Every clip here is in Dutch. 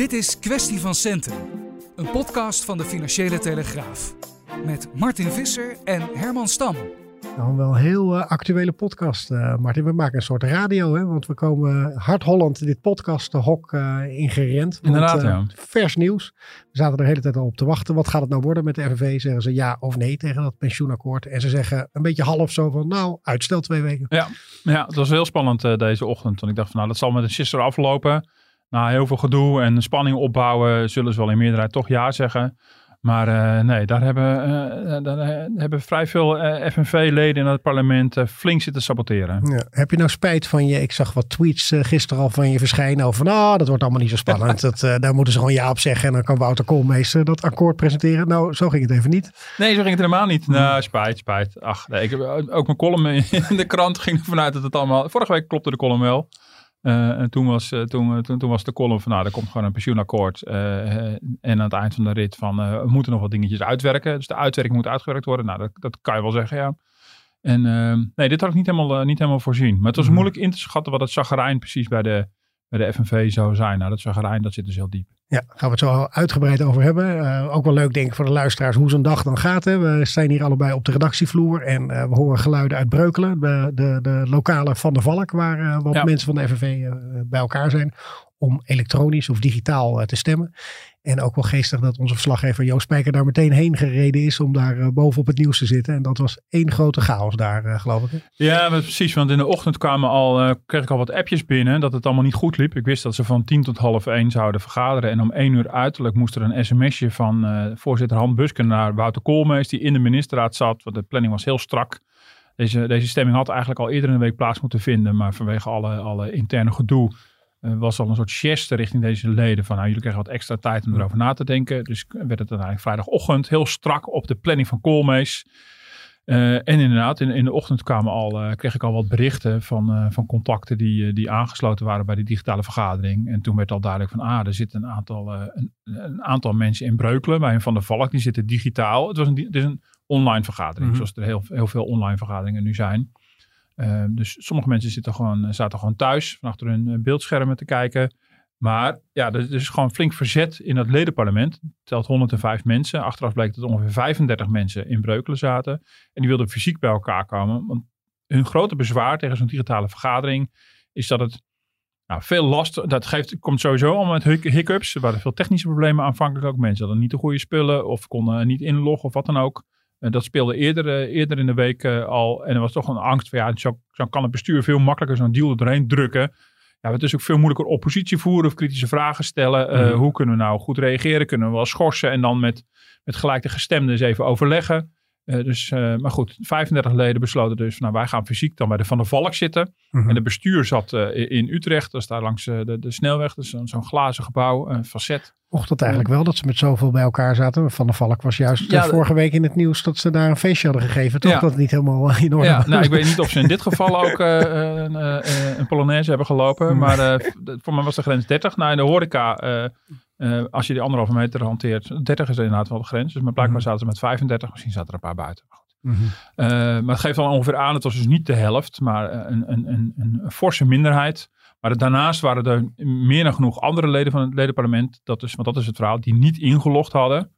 Dit is Kwestie van Centen, een podcast van de Financiële Telegraaf. Met Martin Visser en Herman Stam. Nou, wel een heel uh, actuele podcast, uh, Martin. We maken een soort radio, hè? want we komen hard Holland dit podcasthok uh, ingerend. Inderdaad, ja. Vers nieuws. We zaten er de hele tijd al op te wachten. Wat gaat het nou worden met de FNV? Zeggen ze ja of nee tegen dat pensioenakkoord? En ze zeggen een beetje half zo van, nou, uitstel twee weken. Ja, ja het was heel spannend deze ochtend. Want ik dacht van, nou, dat zal met een sister aflopen. Na heel veel gedoe en spanning opbouwen, zullen ze wel in meerderheid toch ja zeggen. Maar uh, nee, daar hebben, uh, daar hebben vrij veel uh, FNV-leden in het parlement flink zitten saboteren. Ja. Heb je nou spijt van je? Ik zag wat tweets gisteren al van je verschijnen over van, ah, dat wordt allemaal niet zo spannend. dat, daar moeten ze gewoon ja op zeggen en dan kan Wouter Koolmeester dat akkoord presenteren. Nou, zo ging het even niet. Nee, zo ging het helemaal niet. Nou, spijt, spijt. Ach, nee, ik heb ook mijn column in de krant ging ervan uit dat het allemaal... Vorige week klopte de column wel. Uh, en toen was, uh, toen, toen, toen was de column van, nou, er komt gewoon een pensioenakkoord. Uh, en aan het eind van de rit van, we moeten nog wat dingetjes uitwerken. Dus de uitwerking moet uitgewerkt worden. Nou, dat, dat kan je wel zeggen, ja. En nee, dit had ik niet helemaal, niet helemaal voorzien. Maar het was mm. moeilijk in te schatten wat het zagrijn precies bij de, bij de FNV zou zijn. Nou, dat zagrijn, dat zit dus heel diep. Ja, gaan we het zo uitgebreid over hebben. Uh, ook wel leuk denk ik voor de luisteraars hoe zo'n dag dan gaat. Hè. We zijn hier allebei op de redactievloer en uh, we horen geluiden uit Breukelen. De, de, de lokale Van der Valk waar uh, wat ja. mensen van de FNV bij elkaar zijn. Om elektronisch of digitaal te stemmen. En ook wel geestig dat onze verslaggever Joost Spijker daar meteen heen gereden is om daar uh, bovenop het nieuws te zitten. En dat was één grote chaos daar, uh, geloof ik. Ja, precies. Want in de ochtend kwamen al, uh, kreeg ik al wat appjes binnen dat het allemaal niet goed liep. Ik wist dat ze van tien tot half één zouden vergaderen. En om één uur uiterlijk moest er een sms'je van voorzitter Han Busken naar Wouter Koolmees, die in de ministerraad zat. Want de planning was heel strak. Deze, deze stemming had eigenlijk al eerder in de week plaats moeten vinden. Maar vanwege alle, alle interne gedoe was al een soort geste richting deze leden van nou jullie krijgen wat extra tijd om erover na te denken. Dus werd het uiteindelijk vrijdagochtend heel strak op de planning van Koolmees. Uh, en inderdaad, in, in de ochtend kwamen al, uh, kreeg ik al wat berichten van, van contacten die, die aangesloten waren bij de digitale vergadering. En toen werd al duidelijk van, ah, er zitten een aantal, een, een, aantal mensen in Breukelen bij een Van de Valk. Die zitten digitaal. Het, was een, het is een online vergadering, mm -hmm. zoals er heel, heel veel online vergaderingen nu zijn. Uh, dus sommige mensen zitten gewoon, zaten gewoon thuis van achter hun beeldschermen te kijken. Maar ja, er is gewoon flink verzet in het ledenparlement. Het telt 105 mensen. Achteraf bleek dat ongeveer 35 mensen in Breukelen zaten. En die wilden fysiek bij elkaar komen. Want hun grote bezwaar tegen zo'n digitale vergadering is dat het nou, veel last, dat geeft, komt sowieso allemaal met hiccups. Er waren veel technische problemen aanvankelijk ook. Mensen hadden niet de goede spullen of konden niet inloggen of wat dan ook. Uh, dat speelde eerder, uh, eerder in de week uh, al. En er was toch een angst van ja, zo, zo kan het bestuur veel makkelijker zo'n deal er doorheen drukken. Ja, het is ook veel moeilijker oppositie voeren of kritische vragen stellen. Mm. Hoe kunnen we nou goed reageren? Kunnen we wel schorsen en dan met, met gelijk de gestemden eens even overleggen? Uh, dus, uh, maar goed, 35 leden besloten dus, nou wij gaan fysiek dan bij de Van der Valk zitten. Mm -hmm. En de bestuur zat uh, in Utrecht, dat is daar langs de, de snelweg, dus zo'n zo glazen gebouw, een facet. Mocht dat eigenlijk wel, dat ze met zoveel bij elkaar zaten? Van der Valk was juist ja, vorige week in het nieuws dat ze daar een feestje hadden gegeven, toch? Ja. Dat het niet helemaal in orde ja, nou, ik weet niet of ze in dit geval ook een, een Polonaise hebben gelopen, maar voor mij was de grens 30. Nou, in de horeca uh, als je die anderhalve meter hanteert, 30 is inderdaad wel de grens. Dus maar blijkbaar -hmm. zaten ze met 35, misschien zaten er een paar buiten. Maar, mm -hmm. uh, maar het geeft dan ongeveer aan, het was dus niet de helft, maar een, een, een, een forse minderheid. Maar daarnaast waren er meer dan genoeg andere leden van het ledenparlement, dat is, want dat is het verhaal, die niet ingelogd hadden.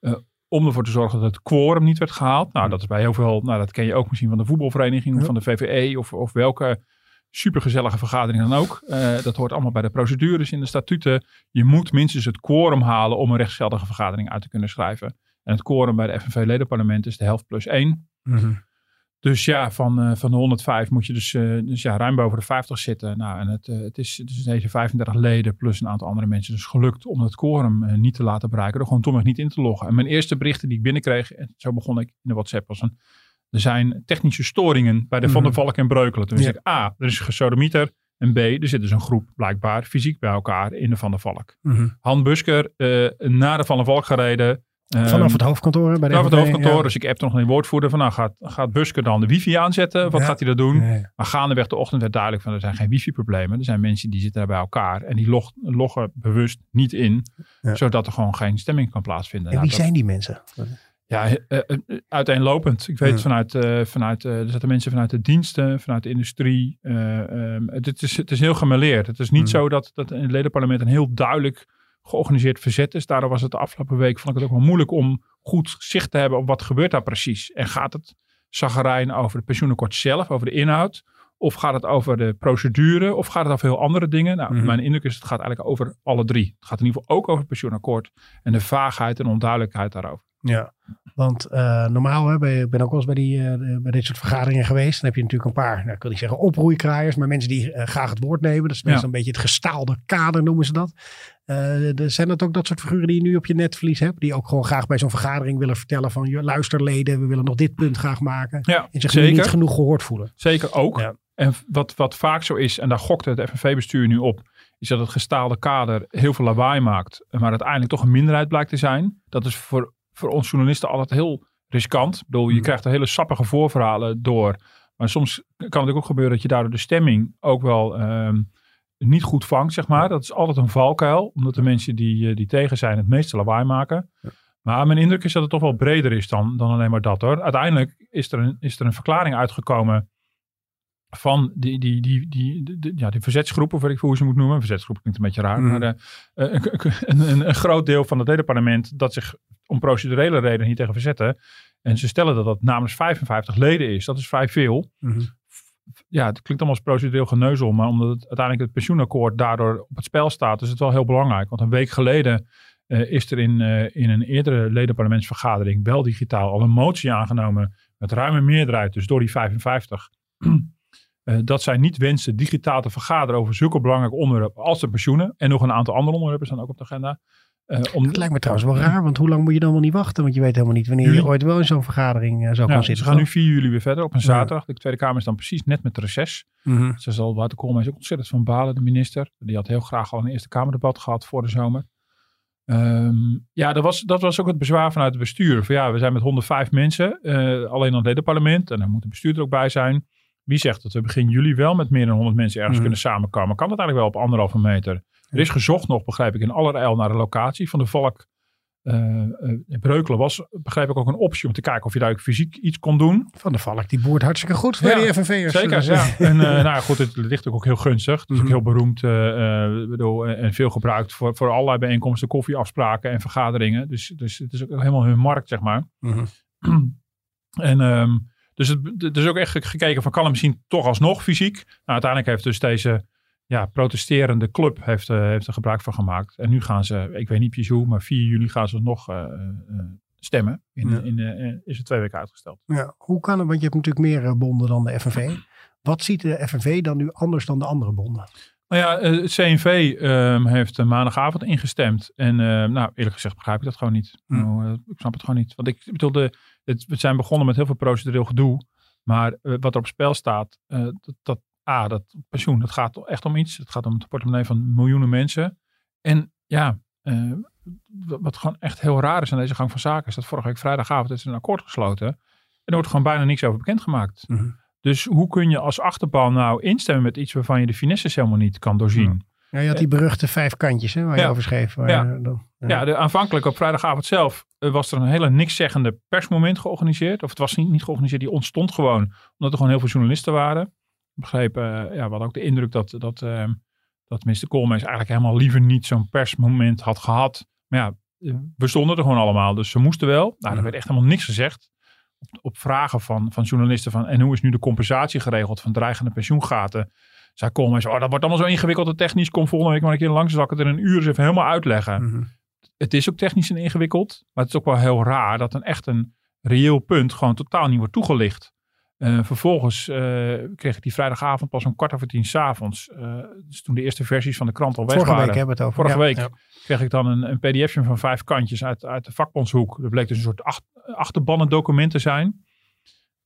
Uh, om ervoor te zorgen dat het quorum niet werd gehaald. Nou, dat is bij heel veel, nou, dat ken je ook misschien van de voetbalvereniging, of van de VVE of, of welke supergezellige vergadering dan ook. Uh, dat hoort allemaal bij de procedures in de statuten. Je moet minstens het quorum halen om een rechtsgeldige vergadering uit te kunnen schrijven. En het quorum bij de FNV-ledenparlement is de helft plus één. Mm -hmm. Dus ja, van, uh, van de 105 moet je dus, uh, dus ja, ruim boven de 50 zitten. Nou, en het, het, is, is deze 35 leden plus een aantal andere mensen dus gelukt om het quorum niet te laten bereiken. Door gewoon toch niet in te loggen. En mijn eerste berichten die ik binnenkreeg, en zo begon ik in de WhatsApp, was een er zijn technische storingen bij de Van der mhm. Valk en Breukelen. Toen ja. zei ik, ah, er is gesodemieter. En B, er zit dus een groep blijkbaar fysiek bij elkaar in de Van der Valk. Mhm. Han Busker, eh naar de Van der Valk gereden. Vanaf Ehm, het hoofdkantoor bij de vanaf het hoofdkantoor. ja. Dus ik heb nog een woordvoerder van, nou gaat, gaat Busker dan de wifi aanzetten? Wat Ja. gaat hij dat doen? Maar gaandeweg de ochtend werd duidelijk van er zijn geen wifi-problemen. Er zijn mensen die zitten daar bij elkaar en die log- loggen bewust niet in, Ja. zodat er gewoon geen stemming kan plaatsvinden. En Nou, wie dat- zijn die mensen? Ja, eh, eh, eh, uiteenlopend. Ik weet Ja. vanuit, vanuit er zitten mensen vanuit de diensten, vanuit de industrie. eh, ehm, het, is, het is heel gemêleerd. Het is niet Hmm. zo dat, dat in het ledenparlement een heel duidelijk georganiseerd verzet is. Daardoor was het de afgelopen week, vond ik het ook wel moeilijk om goed zicht te hebben op wat gebeurt daar precies. En gaat het zagarijn over het pensioenakkoord zelf, over de inhoud? Of gaat het over de procedure? Of gaat het over heel andere dingen? Nou, Mhm. mijn indruk is het gaat eigenlijk over alle drie. Het gaat in ieder geval ook over het pensioenakkoord en de vaagheid en onduidelijkheid daarover. Ja, want eh, normaal, hè, ik ben ook wel eens bij, die, eh, bij dit soort vergaderingen geweest. Dan heb je natuurlijk een paar, nou, ik wil niet zeggen oproeikraaiers, maar mensen die eh, graag het woord nemen. Dat is meestal Ja. een beetje het gestaalde kader, noemen ze dat. Er zijn dat ook dat soort figuren die je nu op je netvlies hebt, die ook gewoon graag bij zo'n vergadering willen vertellen van, joh, luister leden, we willen nog dit punt graag maken. Ja, En zich zeker. niet genoeg gehoord voelen. Zeker ook. Ja. En wat, wat vaak zo is, en daar gokte het FNV-bestuur nu op, is dat het gestaalde kader heel veel lawaai maakt, maar uiteindelijk toch een minderheid blijkt te zijn. Dat is voor, voor ons journalisten altijd heel riskant. Ik bedoel, je Mhm. krijgt er hele sappige voorverhalen door. Maar soms kan het ook gebeuren dat je daardoor de stemming ook wel ehm, niet goed vangt, zeg maar. Dat is altijd een valkuil, omdat de mensen die, eh, die tegen zijn het meeste lawaai maken. Maar mijn indruk is dat het toch wel breder is dan, dan alleen maar dat hoor. Uiteindelijk is er een, is er een verklaring uitgekomen van die, die, die, die, ja, die verzetsgroep, of weet ik hoe ze moet noemen. Verzetsgroep klinkt een beetje raar. Mhm. Maar eh, een, een, een, een groot deel van het hele parlement dat zich om procedurele redenen hier tegen verzetten. En ze stellen dat dat namens 55 leden is. Dat is vrij veel. Mhm. Ja, het klinkt allemaal als procedureel geneuzel. Maar omdat het uiteindelijk het pensioenakkoord daardoor op het spel staat, is het wel heel belangrijk. Want een week geleden eh, is er in, eh, in een eerdere ledenparlementsvergadering, wel digitaal, al een motie aangenomen met ruime meerderheid, dus door die 55. eh, dat zij niet wensen digitaal te vergaderen over zulke belangrijke onderwerpen als de pensioenen. En nog een aantal andere onderwerpen staan ook op de agenda. Eh, om, Het lijkt me trouwens wel raar, want hoe lang moet je dan wel niet wachten? Want je weet helemaal niet wanneer je Juli. ooit wel in zo'n vergadering eh, zou ja, gaan zitten. gaan nu toch? 4 juli weer verder op een Ja. zaterdag. De Tweede Kamer is dan precies net met reces. Mhm. Ze zal Wouter Koolmees ook ontzettend van balen, de minister. Die had heel graag al een Eerste Kamerdebat gehad voor de zomer. Ehm, ja, dat was, dat was ook het bezwaar vanuit het bestuur. Van ja, we zijn met 105 mensen, eh, alleen aan het ledenparlement. En dan moet de bestuurder ook bij zijn. Wie zegt dat we begin juli wel met meer dan 100 mensen ergens Mhm. kunnen samenkomen? Kan dat eigenlijk wel op anderhalve meter? Er is gezocht nog, begrijp ik, in allerijl naar de locatie van de Valk. eh eh, in Breukelen was, begrijp ik, ook een optie om te kijken of je daar ook fysiek iets kon doen. Van de Valk, die boert hartstikke goed voor Ja, die FNV'ers. Zeker, Dus, ja. eh, En eh, nou ja, goed, het ligt ook heel gunstig. Het is ook Mhm. heel beroemd eh, eh, bedoel, en veel gebruikt voor, voor allerlei bijeenkomsten, koffieafspraken en vergaderingen. Dus, dus het is ook helemaal hun markt, zeg maar. Mhm. En ehm, dus het, het is ook echt gekeken van kan het misschien toch alsnog fysiek. Nou, uiteindelijk heeft dus deze ja, protesterende club heeft, eh, heeft er gebruik van gemaakt. En nu gaan ze, ik weet niet precies hoe, maar 4 juli gaan ze nog eh, eh, stemmen. In, Ja. in, eh, is het twee weken uitgesteld. Ja, hoe kan het? Want je hebt natuurlijk meer bonden dan de FNV. Wat ziet de FNV dan nu anders dan de andere bonden? Nou ja, eh, het CNV ehm, heeft maandagavond ingestemd. En eh, nou, eerlijk gezegd begrijp ik dat gewoon niet. Nou, eh, ik snap het gewoon niet. Want ik bedoel, de, het, we zijn begonnen met heel veel procedureel gedoe. Maar eh, wat er op spel staat, eh, dat, dat, A, dat pensioen, dat gaat echt om iets. Het gaat om het portemonnee van miljoenen mensen. En ja, eh, wat gewoon echt heel raar is aan deze gang van zaken, is dat vorige week vrijdagavond is er een akkoord gesloten. En er wordt gewoon bijna niks over bekendgemaakt. Mhm. Dus hoe kun je als achterban nou instemmen met iets waarvan je de finesses helemaal niet kan doorzien? Ja, je had die beruchte vijf kantjes hè, waar je over schreef. Waar Ja. dan, Ja, de, aanvankelijk op vrijdagavond zelf eh, was er een hele nikszeggende persmoment georganiseerd. Of het was niet, niet georganiseerd, die ontstond gewoon omdat er gewoon heel veel journalisten waren. Ik begreep, eh, ja, we hadden ook de indruk dat, dat, eh, dat minister Koolmees eigenlijk helemaal liever niet zo'n persmoment had gehad. Maar ja, eh, we stonden er gewoon allemaal, dus ze moesten wel. Nou, er werd echt helemaal niks gezegd. Op, op vragen van, van journalisten van, en hoe is nu de compensatie geregeld van dreigende pensioengaten? Zei Koolmees, oh, dat wordt allemaal zo ingewikkeld en technisch. Kom volgende week maar een keer langs, zal ik het in een uur eens even helemaal uitleggen Mhm. het is ook technisch en ingewikkeld. Maar het is ook wel heel raar dat een echt een reëel punt gewoon totaal niet wordt toegelicht. Eh, vervolgens eh, kreeg ik die vrijdagavond pas om kwart over tien s'avonds. Uh, dus toen de eerste versies van de krant al weg Vorige waren. week hebben we het over. Vorige Ja, week ja. kreeg ik dan een, een pdfje van vijf kantjes uit, uit de vakbondshoek. Dat bleek dus een soort acht, achterbannendocument te zijn.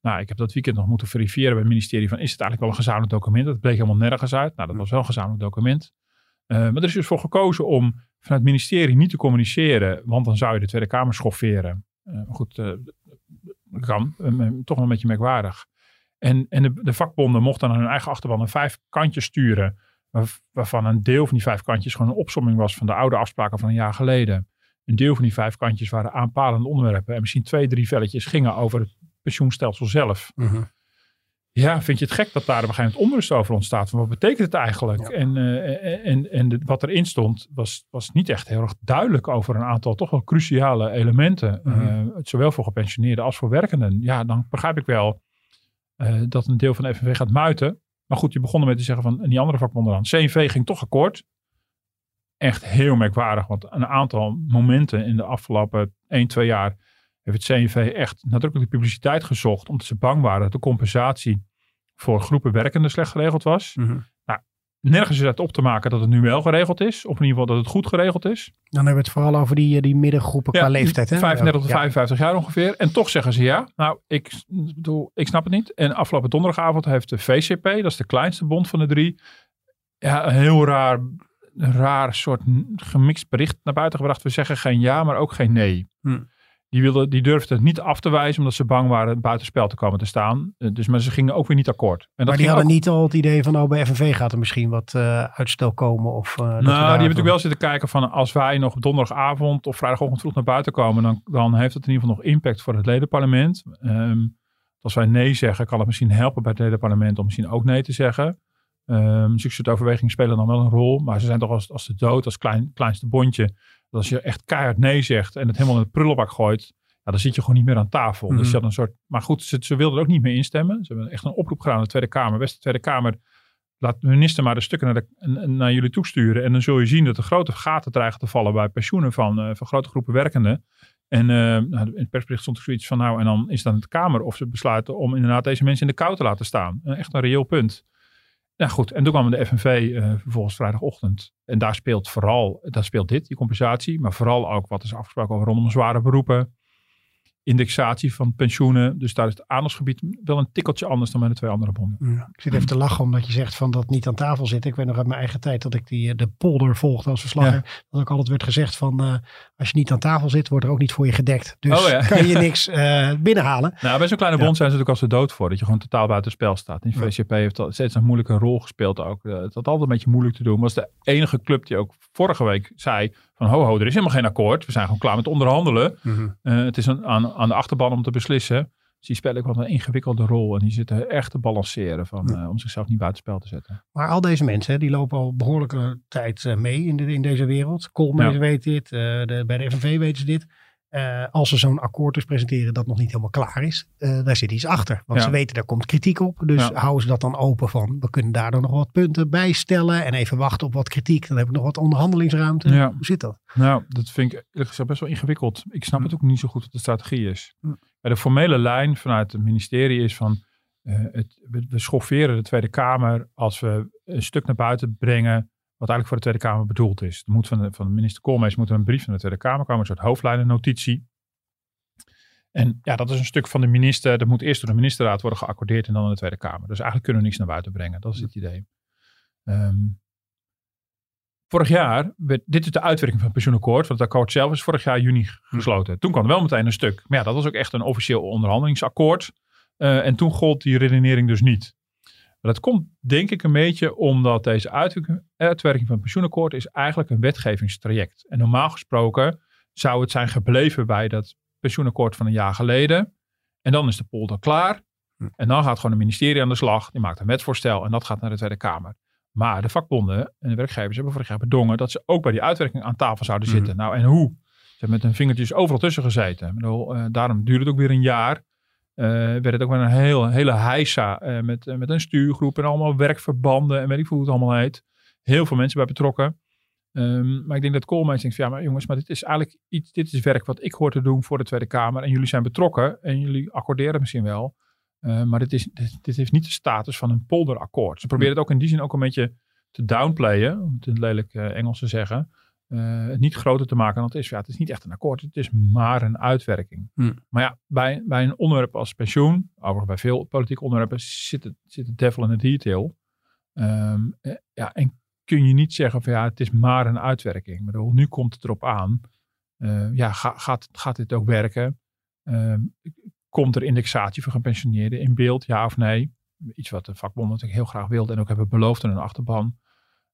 Nou, ik heb dat weekend nog moeten verifiëren bij het ministerie van is het eigenlijk wel een gezamenlijk document? Dat bleek helemaal nergens uit. Nou, dat was wel een gezamenlijk document. Uh, maar er is dus voor gekozen om vanuit het ministerie niet te communiceren, want dan zou je de Tweede Kamer schofferen. Uh, goed, uh, kan, toch wel een beetje merkwaardig. En, en de, de, vakbonden mochten aan hun eigen achterban een vijf kantjes sturen, waarvan een deel van die vijf kantjes gewoon een opsomming was van de oude afspraken van een jaar geleden. Een deel van die vijf kantjes waren aanpalende onderwerpen en misschien twee, drie velletjes gingen over het pensioenstelsel zelf. Mhm. Ja, vind je het gek dat daar op een gegeven moment onrust over ontstaat? Van wat betekent het eigenlijk? En, uh, en, en de, wat erin stond was, was niet echt heel erg duidelijk over een aantal toch wel cruciale elementen. Mhm. Uh, zowel voor gepensioneerden als voor werkenden. Ja, dan begrijp ik wel uh, dat een deel van de FNV gaat muiten. Maar goed, je begon met te zeggen van en die andere vakbonden dan. CNV ging toch akkoord. Echt heel merkwaardig, want een aantal momenten in de afgelopen 1, 2 jaar heeft het CNV echt nadrukkelijk de publiciteit gezocht. Omdat ze bang waren dat de compensatie voor groepen werkenden slecht geregeld was. Mhm. Nou, nergens is het op te maken dat het nu wel geregeld is. Of in ieder geval dat het goed geregeld is. Dan hebben we het vooral over die, die middengroepen qua leeftijd. Hè? 35 tot Ja. 55 jaar ongeveer. En toch zeggen ze ja. Nou, ik bedoel, ik snap het niet. En afgelopen donderdagavond heeft de VCP, dat is de kleinste bond van de drie, ja, een heel raar, een raar soort gemixt bericht naar buiten gebracht. We zeggen geen ja, maar ook geen nee. Hm. Die, wilden, die durfden het niet af te wijzen, omdat ze bang waren buitenspel te komen te staan. Eh, Dus, maar ze gingen ook weer niet akkoord. En dat Maar die hadden ook- niet al het idee van, oh, bij FNV gaat er misschien wat eh, uitstel komen. Of, we Nou, die hebben natuurlijk wel zitten kijken van als wij nog op donderdagavond of vrijdagochtend vroeg naar buiten komen, dan, dan heeft het in ieder geval nog impact voor het ledenparlement. Ehm, als wij nee zeggen, kan het misschien helpen bij het ledenparlement om misschien ook nee te zeggen. Ehm zulke soort overwegingen spelen dan wel een rol, maar ze zijn toch als, als de dood, als klein, kleinste bondje. Dat als je echt keihard nee zegt en het helemaal in de prullenbak gooit, ja, dan zit je gewoon niet meer aan tafel. Mhm. Dus je had een soort, maar goed, ze, ze wilden er ook niet meer instemmen. Ze hebben echt een oproep gedaan aan de Tweede Kamer. Beste Tweede Kamer, laat de minister maar de stukken naar, de, n- naar jullie toesturen. En dan zul je zien dat er grote gaten dreigen te vallen bij pensioenen van, eh, van grote groepen werkenden. En eh, nou, in het persbericht stond er zoiets van, nou, en dan is het aan de Kamer of ze besluiten om inderdaad deze mensen in de kou te laten staan. Echt een reëel punt. Ja, goed. En toen kwam de FNV eh, vervolgens vrijdagochtend. En daar speelt vooral, daar speelt dit, die compensatie. Maar vooral ook wat is afgesproken over rondom zware beroepen. Indexatie van pensioenen. Dus daar is het aandachtsgebied wel een tikkeltje anders dan bij de twee andere bonden. Ja, ik zit even te lachen omdat je zegt van dat niet aan tafel zit. Ik weet nog uit mijn eigen tijd dat ik die, eh, de polder volgde als verslagger. Dat ook altijd werd gezegd van eh, als je niet aan tafel zit, wordt er ook niet voor je gedekt. Dus Oh ja. kan je niks eh, binnenhalen. Nou, bij zo'n kleine bond zijn ze natuurlijk als de dood voor. Dat je gewoon totaal buiten spel staat. En. VCP heeft al steeds een moeilijke rol gespeeld ook. Eh, Het had altijd een beetje moeilijk te doen. Was de enige club die ook vorige week zei van ho ho, er is helemaal geen akkoord. We zijn gewoon klaar met onderhandelen. Eh, het is een, aan, aan de achterban om te beslissen. Dus die spelen ook wel een ingewikkelde rol. En die zitten echt te balanceren van, eh, om zichzelf niet buiten spel te zetten. Maar al deze mensen, hè, die lopen al behoorlijke tijd eh, mee in, de, in deze wereld. Koolmees Ja. weet dit, de, bij de FNV weten ze dit. Eh, als ze zo'n akkoord dus presenteren dat nog niet helemaal klaar is, eh, daar zit iets achter. Want Ja. ze weten, daar komt kritiek op. Dus Ja. houden ze dat dan open van, we kunnen daardoor nog wat punten bijstellen en even wachten op wat kritiek. Dan heb ik nog wat onderhandelingsruimte. Ja. Hoe zit dat? Nou, dat vind ik eerlijk gezegd best wel ingewikkeld. Ik snap het ook niet zo goed wat de strategie is. De formele lijn vanuit het ministerie is van... eh, het, we, we schofferen de Tweede Kamer als we een stuk naar buiten brengen... wat eigenlijk voor de Tweede Kamer bedoeld is. Er moet van, de, van minister Koolmees moet er een brief van de Tweede Kamer komen. Een soort hoofdlijnennotitie. En ja, dat is een stuk van de minister. Dat moet eerst door de ministerraad worden geaccordeerd en dan in de Tweede Kamer. Dus eigenlijk kunnen we niks naar buiten brengen. Dat is het idee. Ehm, vorig jaar, werd, dit is de uitwerking van het pensioenakkoord. Want het akkoord zelf is vorig jaar juni gesloten. Toen kwam er wel meteen een stuk. Maar ja, dat was ook echt een officieel onderhandelingsakkoord. Eh, en toen gold die redenering dus niet. Maar dat komt denk ik een beetje omdat deze uitwerking, van het pensioenakkoord is eigenlijk een wetgevingstraject. En normaal gesproken zou het zijn gebleven bij dat pensioenakkoord van een jaar geleden. En dan is de polder klaar. Hm. En dan gaat gewoon het ministerie aan de slag. Die maakt een wetsvoorstel en dat gaat naar de Tweede Kamer. Maar de vakbonden en de werkgevers hebben vorig jaar bedongen dat ze ook bij die uitwerking aan tafel zouden Mhm. zitten. Nou, en hoe? Ze hebben met hun vingertjes overal tussen gezeten. Bedoel, eh, daarom duurde het ook weer een jaar. Eh werd het ook weer een heel, hele heisa eh, met, eh, met een stuurgroep en allemaal werkverbanden en weet ik veel hoe het allemaal heet. Heel veel mensen bij betrokken. Ehm, maar ik denk dat Koolmees denkt van ja, maar jongens, maar dit is eigenlijk iets, dit is werk wat ik hoor te doen voor de Tweede Kamer. En jullie zijn betrokken en jullie accorderen misschien wel. Maar dit, is, dit, dit heeft niet de status van een polderakkoord. Ze proberen het ook in die zin ook een beetje te downplayen, om het in het lelijk Engels te zeggen. Eh, het niet groter te maken dan het is. Ja, het is niet echt een akkoord, het is maar een uitwerking. Hm. Maar ja, bij, bij een onderwerp als pensioen, overigens bij veel politieke onderwerpen, zit het, zit het devil in de detail. Ehm, eh, ja, en kun je niet zeggen van ja, het is maar een uitwerking. Ik bedoel, nu komt het erop aan. Eh, ja, ga, gaat, gaat dit ook werken? Ehm, komt er indexatie voor gepensioneerden in beeld, ja of nee? Iets wat de vakbond natuurlijk heel graag wilde en ook hebben beloofd in een achterban.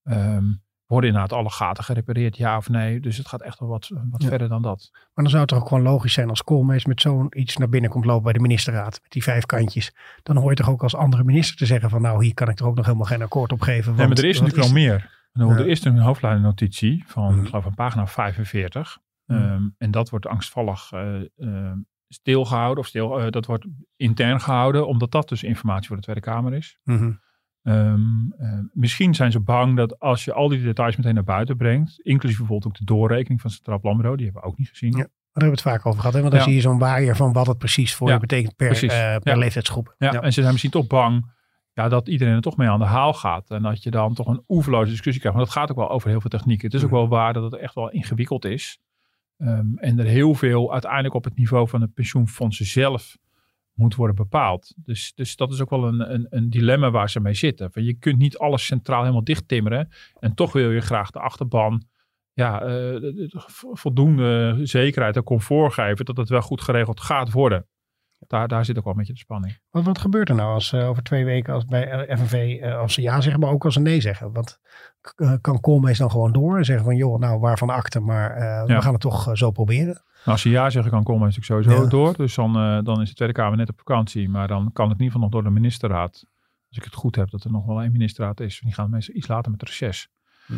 Ehm, worden inderdaad alle gaten gerepareerd, ja of nee? Dus het gaat echt wel wat, wat Ja. verder dan dat. Maar dan zou het toch ook gewoon logisch zijn als Koolmees met zo'n iets naar binnen komt lopen bij de ministerraad. Met die vijf kantjes. Dan hoor je toch ook als andere minister te zeggen van nou hier kan ik er ook nog helemaal geen akkoord op geven. Nee, maar want er is natuurlijk wel meer. Ja. Er is een hoofdlijnennotitie van, Mhm. ik geloof, een pagina 45. Mhm. Ehm, en dat wordt angstvallig eh, ehm, stilgehouden. Of stil, eh, dat wordt intern gehouden, omdat dat dus informatie voor de Tweede Kamer is. Mhm. Ehm, eh, misschien zijn ze bang dat als je al die details meteen naar buiten brengt, inclusief bijvoorbeeld ook de doorrekening van Centraal Planbureau, die hebben we ook niet gezien. Ja. Daar hebben we het vaak over gehad. Hè? Want dan Ja. zie je zo'n waaier van wat het precies voor Ja, je betekent per, eh, per leeftijdsgroep. Ja, en ze zijn misschien toch bang ja, dat iedereen er toch mee aan de haal gaat. En dat je dan toch een oeverloze discussie krijgt. Want dat gaat ook wel over heel veel technieken. Het is ook Mhm. wel waar dat het echt wel ingewikkeld is. Ehm, en er heel veel uiteindelijk op het niveau van de pensioenfondsen zelf moet worden bepaald. Dus, dus dat is ook wel een, een, een dilemma waar ze mee zitten. Van je kunt niet alles centraal helemaal dicht timmeren. En toch wil je graag de achterban ja, eh, de- de- voldoende zekerheid en comfort geven dat het wel goed geregeld gaat worden. Daar, daar zit ook wel een beetje de spanning. Wat, wat gebeurt er nou als eh, over twee weken als bij eh, FNV als ze ja zeggen, maar ook als ze nee zeggen? Want kan Koolmees dan gewoon door en zeggen van joh, nou waarvan akte, maar Ja. we gaan het toch zo proberen. Nou, als je ja zeggen kan, komen is natuurlijk sowieso Ja. door. Dus dan, eh, dan is de Tweede Kamer net op vakantie. Maar dan kan het in ieder geval nog door de ministerraad. Als ik het goed heb dat er nog wel één ministerraad is. Die gaan meestal iets later met reces. Hm.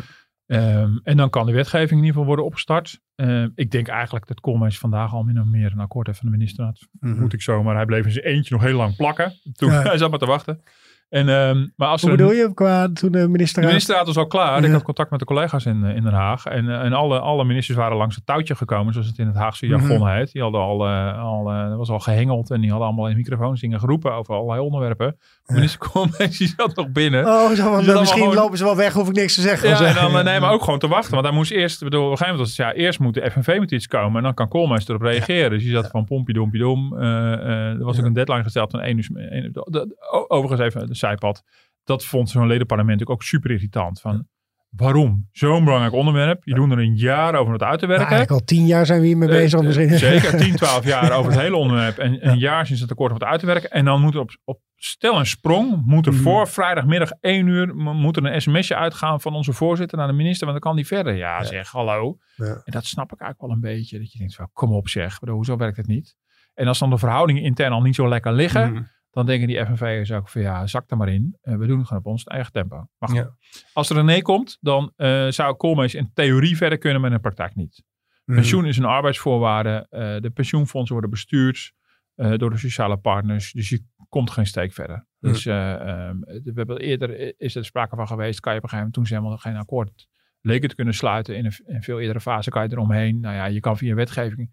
Ehm, en dan kan de wetgeving in ieder geval worden opgestart. Ehm, ik denk eigenlijk dat Koolmees vandaag al min of meer een akkoord heeft van de ministerraad. Mhm. Moet ik zo, maar hij bleef in zijn eentje nog heel lang plakken. Toen Ja. hij zat maar te wachten. En, ehm, maar als Hoe bedoel je qua toen de minister... de ministerraad was al klaar. Ja. Ik had contact met de collega's in, eh, in Den Haag. En, eh, en alle, alle ministers waren langs het touwtje gekomen, zoals het in het Haagse jargon Mhm. heet. Die hadden al, eh, al was al gehengeld en die hadden allemaal in microfoons dingen geroepen over allerlei onderwerpen. Ja. Minister Koolmees, die zat nog binnen. Oh, zo, want, misschien gewoon- lopen ze wel weg, hoef ik niks te zeggen. Ja, en dan, eh, nee, maar ook gewoon te wachten. Want hij moest eerst, bedoel, op een gegeven moment was het, ja, eerst moet de FNV met iets komen en dan kan Koolmees erop reageren. Dus die zat van pompie dompie dom. Er was ook Ja. een deadline gesteld van 1 uur. de- de- overigens even de zijpad. Dat vond zo'n ledenparlement ook super irritant. Van, waarom? Zo'n belangrijk onderwerp. Je doet er een jaar over het uit te Nou, werken. eigenlijk al tien jaar zijn we hiermee Eh, bezig. eh, misschien. Zeker 10, 12 jaar over het hele onderwerp. En een jaar sinds het akkoord om het uit te werken. En dan moet er op, op stel een sprong. Moet er Mhm. voor vrijdagmiddag 1 uur. Moet er een sms'je uitgaan van onze voorzitter naar de minister. Want dan kan die verder. Ja, Ja. zeg, hallo. Ja. En dat snap ik eigenlijk wel een beetje. Dat je denkt, van, kom op zeg. Hoezo werkt het niet? En als dan de verhoudingen intern al niet zo lekker liggen. Mhm. Dan denken die FNV'ers ook van ja, zak er maar in. Eh, we doen het gewoon op ons eigen tempo. Maar goed, Ja. als er een nee komt, dan eh, zou Koolmees in theorie verder kunnen, maar in de praktijk niet. Mhm. Pensioen is een arbeidsvoorwaarde. eh, de pensioenfondsen worden bestuurd door de sociale partners. Dus je komt geen steek verder. Hm. Dus ehm, we hebben eerder is er sprake van geweest. Kan je op een gegeven moment toen ze helemaal geen akkoord leken te kunnen sluiten. In een, in een veel eerdere fase kan je eromheen. Nou ja, je kan via wetgeving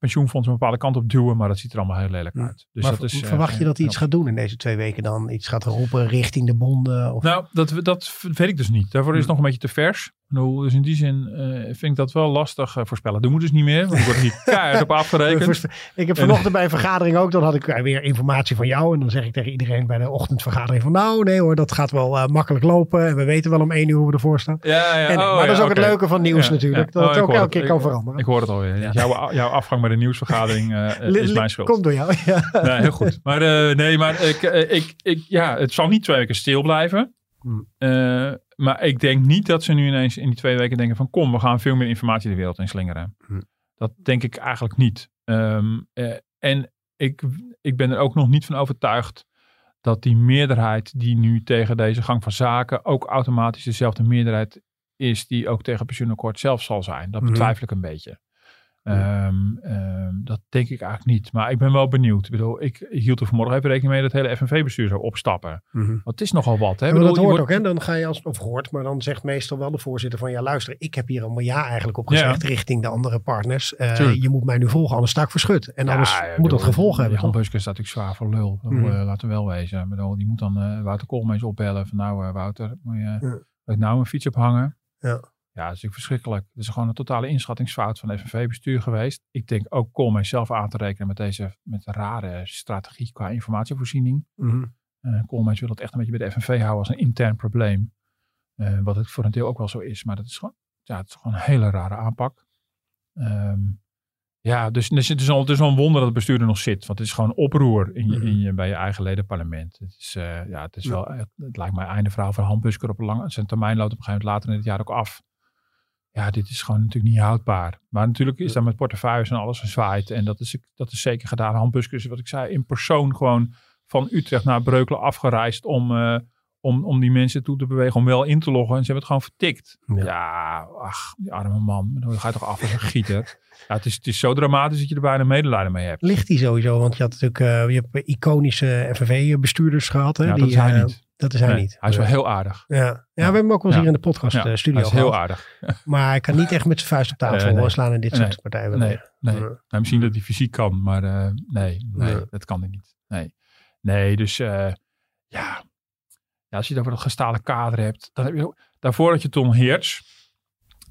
pensioenfonds een bepaalde kant op duwen. Maar dat ziet er allemaal heel lelijk Hm. uit. Dus maar dat is, eh, verwacht je dat hij iets gaat doen in deze twee weken dan? Iets gaat roepen richting de bonden? Of... Nou, dat, dat weet ik dus niet. Daarvoor is het Hm. nog een beetje te vers. Dus in die zin eh, vind ik dat wel lastig eh, voorspellen. Doen we dus niet meer, want ik word er hier keihard op afgerekend. Ik heb vanochtend bij een vergadering ook, dan had ik eh, weer informatie van jou. En dan zeg ik tegen iedereen bij de ochtendvergadering van nou nee hoor, dat gaat wel makkelijk lopen. En we weten wel om één uur hoe we ervoor staan. Ja, ja. En, oh, maar dat is ook het leuke van nieuws Ja, natuurlijk. ja. Dat Oh, het ook elke keer kan veranderen. Ik hoor het alweer. Jouw, jouw afgang bij de nieuwsvergadering is mijn schuld. Komt door jou. Ja. Nee, heel goed. Maar nee, maar ik, ik, ik, ja, het zal niet twee weken stil blijven. Eh, maar ik denk niet dat ze nu ineens in die twee weken denken van kom, we gaan veel meer informatie de wereld in slingeren. Hmm. Dat denk ik eigenlijk niet. Ehm, eh, en ik, ik ben er ook nog niet van overtuigd dat die meerderheid die nu tegen deze gang van zaken ook automatisch dezelfde meerderheid is die ook tegen het pensioenakkoord zelf zal zijn. Dat Mhm. betwijfel ik een beetje. Ehm, ehm, dat denk ik eigenlijk niet. Maar ik ben wel benieuwd. Ik bedoel, ik hield er vanmorgen even rekening mee dat het hele FNV-bestuur zou opstappen. Want het is nogal wat. Hè? Maar bedoel, dat hoort wordt- ook, hè? Dan ga je als, of hoort, maar dan zegt meestal wel de voorzitter van ja, luister, ik heb hier allemaal ja eigenlijk op gezegd richting de andere partners. Eh, je moet mij nu volgen, anders sta ik verschut. En Ja, anders ja, moet dat gevolgen hebben. Jan? Buske staat natuurlijk zwaar voor lul. Mhm. eh, laten we wel wezen. Ik bedoel, die moet dan eh, Wouter Koolmees opbellen. Van nou eh, Wouter, moet je Ja. nou een fiets ophangen? Ja. Ja, dat is natuurlijk verschrikkelijk. Het is gewoon een totale inschattingsfout van het FNV-bestuur geweest. Ik denk ook Koolmees zelf aan te rekenen met deze met rare strategie qua informatievoorziening. Mhm. Uh, Koolmees wil het echt een beetje bij de FNV houden als een intern probleem. Uh, wat het voor een deel ook wel zo is. Maar dat is gewoon, ja, het is gewoon een hele rare aanpak. Um, ja, dus, dus het, is al, het is al een wonder dat het bestuur er nog zit. Want het is gewoon oproer in je, in je, bij je eigen ledenparlement. Het, is, uh, ja, het, is wel, het, het, lijkt mij einde verhaal van Han Busker op een lange zijn termijn loopt op een gegeven moment later in het jaar ook af. Ja, dit is gewoon natuurlijk niet houdbaar. Maar natuurlijk is dat met portefeuilles en alles gezwaaid. En dat is, dat is zeker gedaan. Han Busker is, wat ik zei, in persoon gewoon van Utrecht naar Breukelen afgereisd om, uh, om, om die mensen toe te bewegen, om wel in te loggen. En ze hebben het gewoon vertikt. Ja, ja ach, die arme man. Dan ga je toch af als een gieter. Ja, het is, het is zo dramatisch dat je er bijna medelijden mee hebt. Ligt hij sowieso? Want je had natuurlijk uh, je hebt iconische FNV-bestuurders gehad. Hè, ja, die, dat is hij uh, niet. Dat is hij nee, niet. Hij is wel heel aardig. Ja, ja, we hebben hem ook wel eens hier in de podcast Ja, eh, studio Hij is heel aardig. Maar hij kan niet echt met zijn vuist op tafel nee. slaan in dit soort partijen. Nee, nee. Nou, misschien dat hij fysiek kan, maar eh, nee, nee, dat kan hij niet. Nee, nee dus eh, ja. ja, als je het over dat gestalen kader hebt. Dan heb je, daarvoor had je Ton Heerts.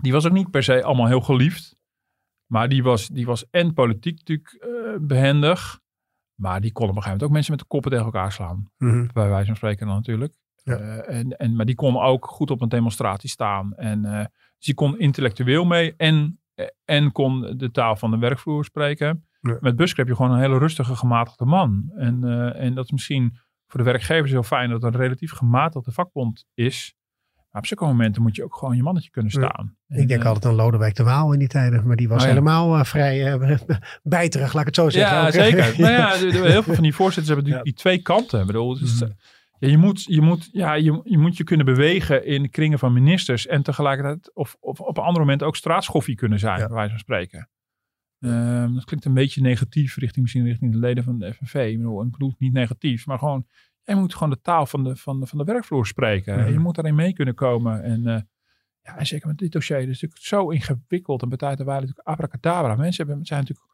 Die was ook niet per se allemaal heel geliefd. Maar die was, die was en politiek natuurlijk eh, behendig. Maar die kon op een gegeven moment ook mensen met de koppen tegen elkaar slaan. Mhm. Bij wijze van spreken dan natuurlijk. Ja. Eh, en, en, maar die kon ook goed op een demonstratie staan. En eh, dus die kon intellectueel mee en, en kon de taal van de werkvloer spreken. Ja. Met Busker heb je gewoon een hele rustige, gematigde man. En, eh, en dat is misschien voor de werkgevers heel fijn dat er een relatief gematigde vakbond is. Maar op zulke momenten moet je ook gewoon je mannetje kunnen Ja. staan. Ik denk En, eh, altijd aan Lodewijk de Waal in die tijden. Maar die was Oh ja. helemaal eh, vrij eh, bijterig, laat ik het zo zeggen. Ja, zeker. nou ja, heel veel van die voorzitters hebben natuurlijk die twee kanten. Ik bedoel, Mhm. je, moet, je, moet, ja, je, je moet je kunnen bewegen in de kringen van ministers. En tegelijkertijd, of, of op een ander moment ook straatschoffie kunnen zijn, bij wijze van spreken. Ehm, dat klinkt een beetje negatief, richting, misschien richting de leden van de FNV. Ik bedoel, ik bedoel niet negatief, maar gewoon, je moet gewoon de taal van de, van de, van de werkvloer spreken. Mhm. En je moet daarin mee kunnen komen. En, eh, ja, en zeker met dit dossier, het is natuurlijk zo ingewikkeld. En bij waren natuurlijk abracadabra. Mensen hebben, zijn natuurlijk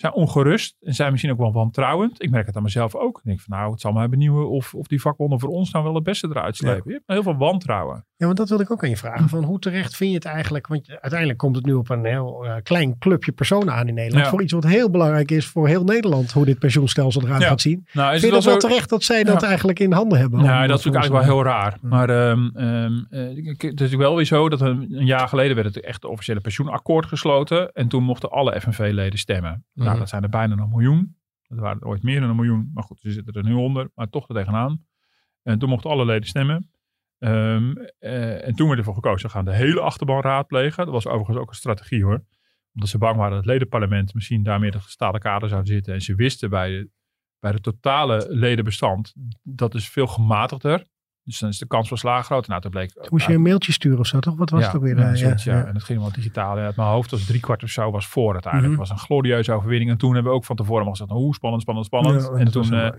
zijn ongerust en zijn misschien ook wel wantrouwend. Ik merk het aan mezelf ook. Ik denk van nou, het zal mij benieuwen of, of die vakbonden voor ons nou wel het beste eruit slepen. Je hebt heel veel wantrouwen. Ja, want dat wilde ik ook aan je vragen. Van hoe terecht vind je het eigenlijk? Want uiteindelijk komt het nu op een heel eh, klein clubje personen aan in Nederland. Ja. Voor iets wat heel belangrijk is voor heel Nederland. Hoe dit pensioenstelsel eruit Ja. gaat zien. Nou, is Vind je dat het wel zo- terecht dat zij dat eigenlijk in handen hebben? Nou, dat is natuurlijk eigenlijk wel heel raar. Maar ehm, ehm, eh, het is natuurlijk wel weer zo dat een, een jaar geleden werd het echt officiële pensioenakkoord gesloten. En toen mochten alle FNV-leden stemmen. Nou, Mhm. dat zijn er bijna een miljoen. Dat waren er ooit meer dan een miljoen. Maar goed, ze zitten er nu onder. Maar toch er tegenaan. En toen mochten alle leden stemmen. Ehm, eh, en toen werd ervoor gekozen, we gaan de hele achterban raadplegen. Dat was overigens ook een strategie hoor. Omdat ze bang waren dat het ledenparlement misschien daarmee de gestaalde kader zou zitten. En ze wisten bij de, bij de totale ledenbestand, dat is veel gematigder. Dus dan is de kans van slagen groter. Nou, toen bleek... Moest je een mailtje sturen of zo, toch? Wat was ja, het ook weer? Ja, ja. ja. En het ging wel digitaal. Uit mijn hoofd was drie kwart of zo was voor uiteindelijk. Mhm. Het was een glorieuze overwinning. En toen hebben we ook van tevoren al gezegd, hoe spannend, spannend, spannend. En dat toen... eh.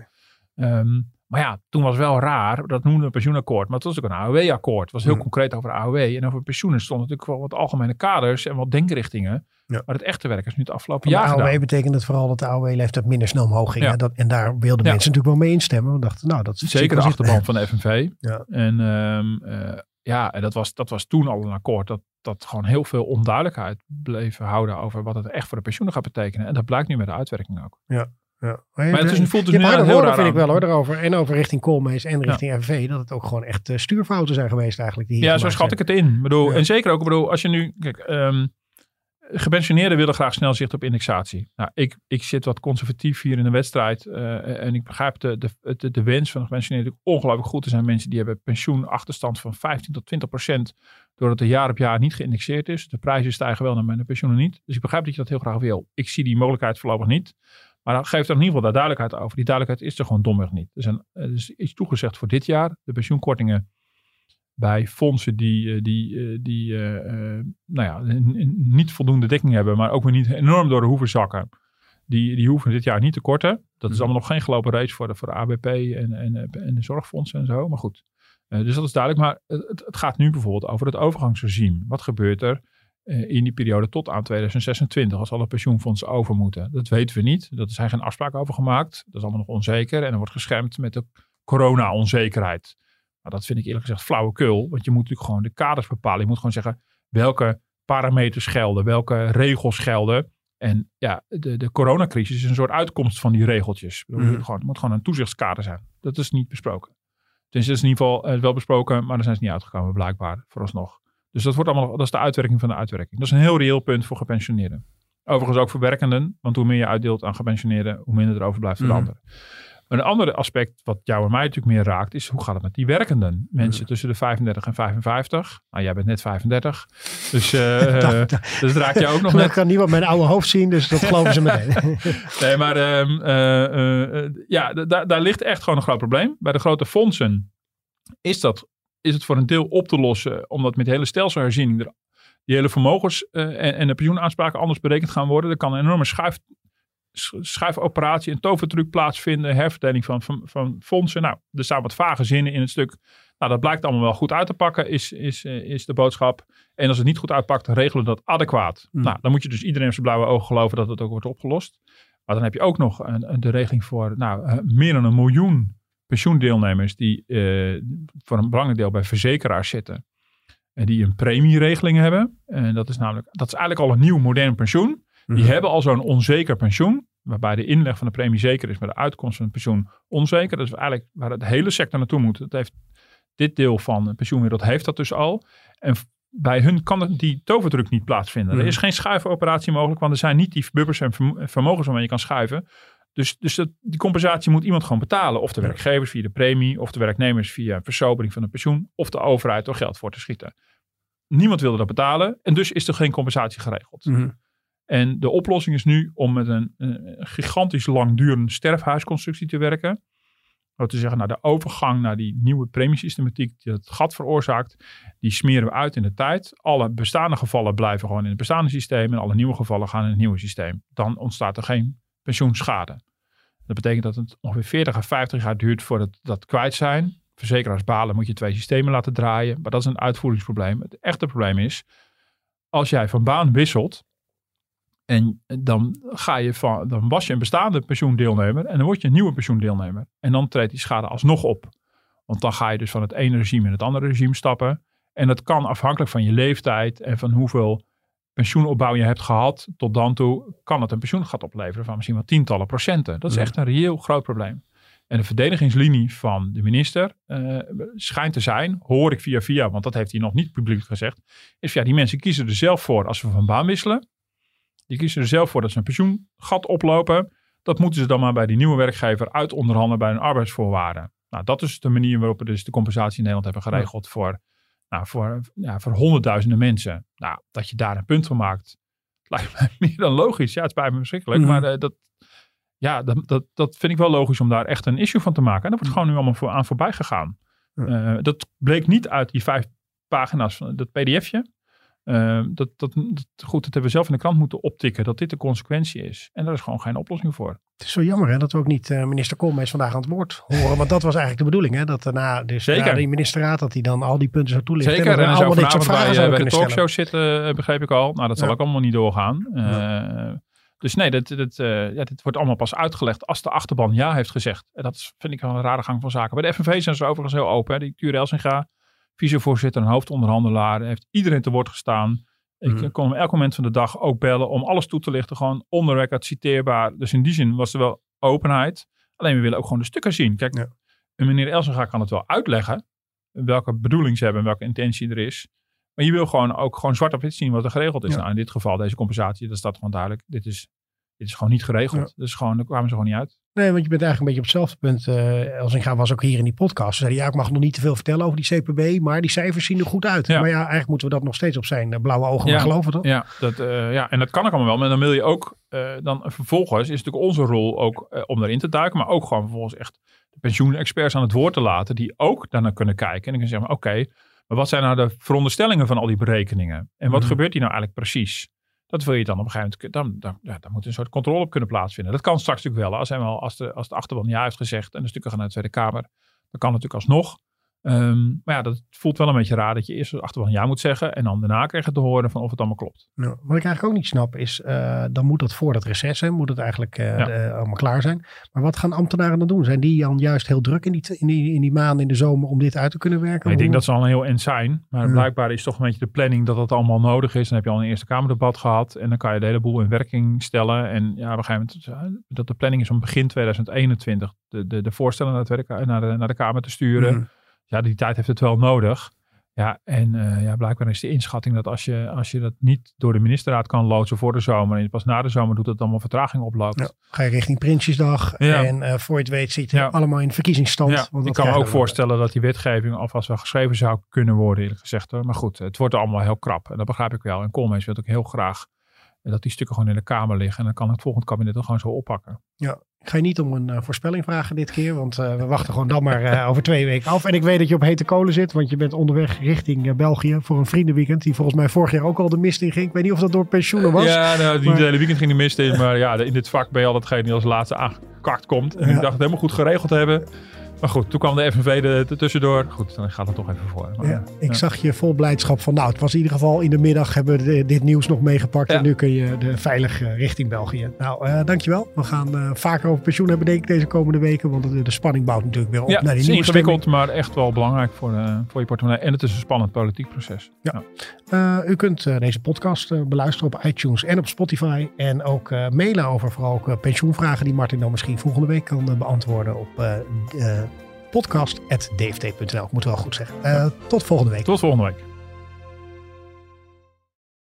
Ehm, maar ja, toen was wel raar. Dat noemden we een pensioenakkoord. Maar het was ook een AOW-akkoord. Het was heel concreet over AOW. En over pensioenen stonden natuurlijk wel wat algemene kaders en wat denkrichtingen. Ja. Maar het echte werk is nu het afgelopen Van de jaar AOW gedaan. betekent het vooral dat de AOW-leeftijd minder snel omhoog ging. Ja. Dat, en daar wilden Ja. mensen natuurlijk wel mee instemmen. We dachten, nou, dat is Zeker de achterban van de FNV. Ja. En ehm, eh, ja, en dat was, dat was toen al een akkoord dat, dat gewoon heel veel onduidelijkheid bleef houden over wat het echt voor de pensioenen gaat betekenen. En dat blijkt nu met de uitwerking ook. Ja. Maar het is, voelt dus nu heel raar vind ik wel hoor, erover. En over richting Koolmees en richting FNV. Dat het ook gewoon echt eh, stuurfouten zijn geweest eigenlijk. Die hier Ja, zo schat ik het in. Bedoel, Ja. En zeker ook, ik bedoel, als je nu, kijk, ehm, gepensioneerden willen graag snel zicht op indexatie. Nou, ik, ik zit wat conservatief hier in de wedstrijd eh, en ik begrijp de, de, de, wens van de gepensioneerden ongelooflijk goed. Er zijn mensen die hebben pensioenachterstand van 15 tot 20 procent, doordat er jaar op jaar niet geïndexeerd is. De prijzen stijgen wel, maar de pensioenen niet. Dus ik begrijp dat je dat heel graag wil. Ik zie die mogelijkheid voorlopig niet. Maar dan geeft er in ieder geval daar duidelijkheid over. Die duidelijkheid is er gewoon domweg niet. Er, er is iets toegezegd voor dit jaar. De pensioenkortingen bij fondsen die, eh, die, eh, die eh, nou ja, niet voldoende dekking hebben, maar ook weer niet enorm door de hoeven zakken. Die, die hoeven dit jaar niet te korten. Dat is allemaal nog geen gelopen race voor de, voor de ABP en, en, en de zorgfondsen en zo. Maar goed, dus dat is duidelijk. Maar het, het gaat nu bijvoorbeeld over het overgangsregime. Wat gebeurt er in die periode tot aan 2026 als alle pensioenfondsen over moeten? Dat weten we niet. Er zijn geen afspraken over gemaakt. Dat is allemaal nog onzeker. En er wordt geschermd met de corona-onzekerheid. Maar dat vind ik eerlijk gezegd flauwekul. Want je moet natuurlijk gewoon de kaders bepalen. Je moet gewoon zeggen, welke parameters gelden, welke regels gelden. En ja, de, de coronacrisis is een soort uitkomst van die regeltjes. Bedoel, Mhm. gewoon, het moet gewoon een toezichtskader zijn. Dat is niet besproken. Dus dat is in ieder geval eh, wel besproken, maar daar zijn ze niet uitgekomen, blijkbaar, vooralsnog. Dus dat, wordt allemaal, dat is de uitwerking van de uitwerking. Dat is een heel reëel punt voor gepensioneerden. Overigens ook voor werkenden, want hoe meer je uitdeelt aan gepensioneerden, hoe minder er overblijft voor de Mhm. anderen. Een ander aspect wat jou en mij natuurlijk meer raakt, is hoe gaat het met die werkenden? Mensen tussen de 35 en 55. Nou, jij bent net 35. Dus, eh, Dat- dus dat raakt jou ook nog Dat net. kan niemand mijn oude hoofd zien, dus dat geloven ze meteen. Nee, maar ehm, eh, eh, ja, daar- ligt echt gewoon een groot probleem. Bij de grote fondsen is, dat, is het voor een deel op te lossen, omdat met de hele stelselherziening er, die hele vermogens en, en de pensioenaanspraken anders berekend gaan worden. Er kan een enorme schuif, sch- schuifoperatie, een tovertruc plaatsvinden, herverdeling van, van, van fondsen. Nou, er staan wat vage zinnen in het stuk. Nou, dat blijkt allemaal wel goed uit te pakken, is, is, eh, is de boodschap. En als het niet goed uitpakt, regelen we dat adequaat. Hmm. Nou, dan moet je dus iedereen op zijn blauwe ogen geloven dat het ook wordt opgelost. Maar dan heb je ook nog een, een- de regeling voor nou, eh, meer dan een miljoen pensioendeelnemers die eh, voor een belangrijk deel bij verzekeraars zitten. En die een premieregeling hebben. En dat is namelijk, dat is eigenlijk al een nieuw modern pensioen. Die hebben al zo'n onzeker pensioen. Waarbij de inleg van de premie zeker is, maar de uitkomst van het pensioen onzeker. Dat is eigenlijk waar de hele sector naartoe moet. Dat heeft, dit deel van de pensioenwereld heeft dat dus al. En bij hun kan het- die toverdruk niet plaatsvinden. Mhm. Er is geen schuifoperatie mogelijk, want er zijn niet die bubbers en vermo- vermogens waarmee je kan schuiven. Dus, dus dat, die compensatie moet iemand gewoon betalen. Of de werkgevers via de premie, of de werknemers via versobering van het pensioen, of de overheid door geld voor te schieten. Niemand wilde dat betalen en dus is er geen compensatie geregeld. Mhm. En de oplossing is nu om met een, een gigantisch langdurende sterfhuisconstructie te werken. Dat te zeggen, nou, de overgang naar die nieuwe premiesystematiek die het gat veroorzaakt, die smeren we uit in de tijd. Alle bestaande gevallen blijven gewoon in het bestaande systeem en alle nieuwe gevallen gaan in het nieuwe systeem. Dan ontstaat er geen pensioenschade. Dat betekent dat het ongeveer 40 à 50 jaar duurt voordat dat kwijt zijn. Verzekeraars balen moet je twee systemen laten draaien, maar dat is een uitvoeringsprobleem. Het echte probleem is, als jij van baan wisselt, en dan, ga je van, dan was je een bestaande pensioendeelnemer en dan word je een nieuwe pensioendeelnemer. En dan treedt die schade alsnog op. Want dan ga je dus van het ene regime in het andere regime stappen. En dat kan afhankelijk van je leeftijd en van hoeveel pensioenopbouw je hebt gehad tot dan toe, kan het een pensioengat opleveren van misschien wel tientallen procenten. Dat is echt een reëel groot probleem. En de verdedigingslinie van de minister eh, schijnt te zijn, hoor ik via via, want dat heeft hij nog niet publiek gezegd, is ja, die mensen kiezen er zelf voor als ze van baan wisselen. Die kiezen er zelf voor dat ze een pensioengat oplopen. Dat moeten ze dan maar bij die nieuwe werkgever uit onderhandelen bij hun arbeidsvoorwaarden. Nou, dat is de manier waarop we dus de compensatie in Nederland hebben geregeld voor, nou, voor, ja, voor honderdduizenden mensen. Nou, dat je daar een punt van maakt, lijkt mij meer dan logisch. Ja, het spijt me verschrikkelijk, Mhm. maar eh, dat, ja, dat, dat, dat vind ik wel logisch om daar echt een issue van te maken. En dat wordt gewoon nu allemaal voor, aan voorbij gegaan. Eh, dat bleek niet uit die vijf pagina's van dat pdfje. Eh, dat, dat, dat, goed, dat hebben we zelf in de krant moeten optikken dat dit de consequentie is. En daar is gewoon geen oplossing voor. Het is zo jammer hè, dat we ook niet eh, minister Koolmees vandaag aan het woord horen. Want dat was eigenlijk de bedoeling. Hè, dat daarna dus Zeker. na die ministerraad, dat hij dan al die punten zou toelichten. Zeker, En dat zou allemaal dit soort vragen bij, eh, bij de talkshow zitten, eh, begreep ik al. Nou, dat zal Ja. ook allemaal niet doorgaan. Eh, Dus nee, dit, dit, eh, ja, dit wordt allemaal pas uitgelegd als de achterban ja heeft gezegd. En dat is, vind ik wel een rare gang van zaken. Bij de FNV zijn ze overigens heel open. Hè. Die Ture Elsinga, vicevoorzitter en hoofdonderhandelaar, heeft iedereen te woord gestaan. Ik Mhm. kon hem elk moment van de dag ook bellen om alles toe te lichten. Gewoon onder record citeerbaar. Dus in die zin was er wel openheid. Alleen we willen ook gewoon de stukken zien. Kijk, Ja. een meneer Elsinga kan het wel uitleggen. Welke bedoeling ze hebben en welke intentie er is. Maar je wil gewoon ook gewoon zwart op wit zien wat er geregeld is. Ja. Nou, in dit geval deze compensatie, dat staat gewoon duidelijk. Dit is, dit is gewoon niet geregeld. Dus gewoon, daar kwamen ze gewoon niet uit. Nee, want je bent eigenlijk een beetje op hetzelfde punt. eh Elsinga was ook hier in die podcast. Ze zei, ja, ik mag nog niet te veel vertellen over die CPB, maar die cijfers zien er goed uit. Ja. Maar ja, eigenlijk moeten we dat nog steeds op zijn eh, blauwe ogen Ja. maar geloven, toch? Ja, dat, eh, ja, en dat kan ook allemaal wel. Maar dan wil je ook, dan vervolgens is natuurlijk onze rol ook om daarin te duiken. Maar ook gewoon vervolgens echt de pensioenexperts aan het woord te laten. Die ook daarnaar kunnen kijken. En dan kunnen zeggen, oké, maar wat zijn nou de veronderstellingen van al die berekeningen? En wat Mhm. gebeurt hier nou eigenlijk precies? Dat wil je dan op een gegeven moment, dan, dan, ja, dan moet een soort controle op kunnen plaatsvinden. Dat kan straks natuurlijk wel. Als, eenmaal, als, de, als de achterban ja heeft gezegd en de stukken gaan naar de Tweede Kamer. Dan kan natuurlijk alsnog. Ehm, maar ja, dat voelt wel een beetje raar dat je eerst achter van ja moet zeggen. En dan daarna krijg je te horen van of het allemaal klopt. Wat ik eigenlijk ook niet snap is, uh, dan moet dat voor dat reces, hè, moet het eigenlijk uh, ja. de, allemaal klaar zijn. Maar wat gaan ambtenaren dan doen? Zijn die dan juist heel druk in die, in die, in die maanden in de zomer om dit uit te kunnen werken? ik denk dat ze al een heel end zijn. Maar ja. blijkbaar is toch een beetje de planning dat dat allemaal nodig is. Dan heb je al een Eerste Kamerdebat gehad. En dan kan je de hele boel in werking stellen. En ja, op een gegeven moment, dat de planning is om begin 2021 de, de, de voorstellen naar, het werk, naar, de, naar de Kamer te sturen. Ja, die tijd heeft het wel nodig. Ja, en uh, ja, blijkbaar is de inschatting dat als je, als je dat niet door de ministerraad kan loodsen voor de zomer en pas na de zomer doet, dat allemaal vertraging oploopt. Ja, ga je richting Prinsjesdag ja. en uh, voor je het weet zit je ja. allemaal in verkiezingsstand. Want ik kan me ook voorstellen dat die wetgeving alvast wel geschreven zou kunnen worden, eerlijk gezegd. Hoor. Maar goed, het wordt allemaal heel krap en dat begrijp ik wel. En Koolmees wil ook heel graag dat die stukken gewoon in de Kamer liggen en dan kan het volgende kabinet er gewoon zo oppakken. Ja, ik ga je niet om een uh, voorspelling vragen dit keer, want uh, we wachten gewoon dan maar uh, over twee weken af. En ik weet dat je op hete kolen zit, want je bent onderweg richting België voor een vriendenweekend. Die volgens mij vorig jaar ook al de mist in ging. Ik weet niet of dat door pensioenen was. Ja, nou, die maar... hele weekend ging de mist in. Maar ja, in dit vak ben je altijd degene die als laatste aangekakt komt. En ja. ik dacht het helemaal goed geregeld te hebben. Maar goed, toen kwam de FNV er tussendoor. Goed, dan gaat het toch even voor. Maar, ja, ik zag je vol blijdschap van, nou, het was in ieder geval in de middag hebben we dit nieuws nog meegepakt. En nu kun je de veilig uh, richting België. Nou, uh, dankjewel. We gaan uh, vaker over pensioen hebben, denk ik, deze komende weken. Want de, de spanning bouwt natuurlijk weer op ja, naar die nieuwe Het is ingewikkeld, maar echt wel belangrijk voor, voor je portemonnee. En het is een spannend politiek proces. Ja. u kunt deze podcast beluisteren op iTunes en op Spotify. En ook mailen over vooral ook pensioenvragen die Martin dan misschien volgende week kan beantwoorden op podcast.dft.nl. Moet wel goed zeggen. Uh, tot volgende week. Tot volgende week.